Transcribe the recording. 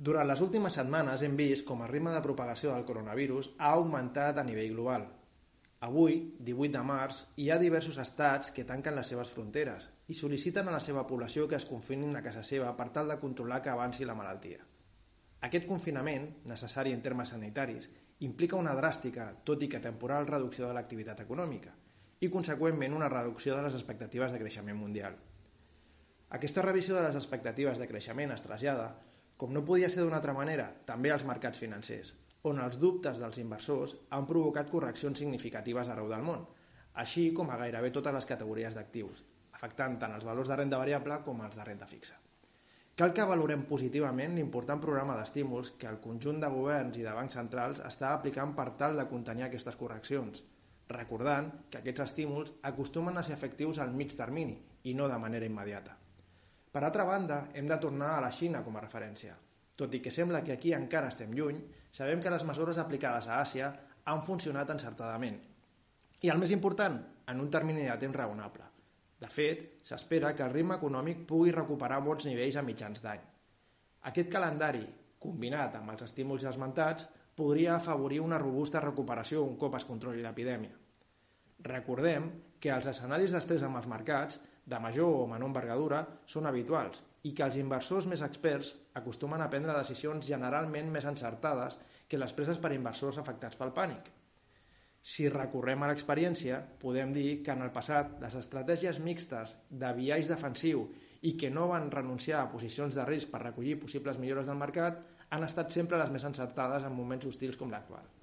Durant les últimes setmanes hem vist com el ritme de propagació del coronavirus ha augmentat a nivell global. Avui, 18 de març, hi ha diversos estats que tanquen les seves fronteres i sol·liciten a la seva població que es confinin a casa seva per tal de controlar que avanci la malaltia. Aquest confinament, necessari en termes sanitaris, implica una dràstica, tot i que temporal, reducció de l'activitat econòmica i, conseqüentment, una reducció de les expectatives de creixement mundial. Aquesta revisió de les expectatives de creixement es trasllada com no podia ser d'una altra manera, també als mercats financers, on els dubtes dels inversors han provocat correccions significatives arreu del món, així com a gairebé totes les categories d'actius, afectant tant els valors de renda variable com els de renda fixa. Cal que valorem positivament l'important programa d'estímuls que el conjunt de governs i de bancs centrals està aplicant per tal de contenir aquestes correccions, recordant que aquests estímuls acostumen a ser efectius al mig termini i no de manera immediata. Per altra banda, hem de tornar a la Xina com a referència. Tot i que sembla que aquí encara estem lluny, sabem que les mesures aplicades a Àsia han funcionat encertadament. I el més important, en un termini de temps raonable. De fet, s'espera que el ritme econòmic pugui recuperar bons nivells a mitjans d'any. Aquest calendari, combinat amb els estímuls esmentats, podria afavorir una robusta recuperació un cop es controli l'epidèmia. Recordem que els escenaris d'estrès amb els mercats de major o menor envergadura són habituals i que els inversors més experts acostumen a prendre decisions generalment més encertades que les preses per inversors afectats pel pànic. Si recorrem a l'experiència, podem dir que en el passat les estratègies mixtes de viatge defensiu i que no van renunciar a posicions de risc per recollir possibles millores del mercat han estat sempre les més encertades en moments hostils com l'actual.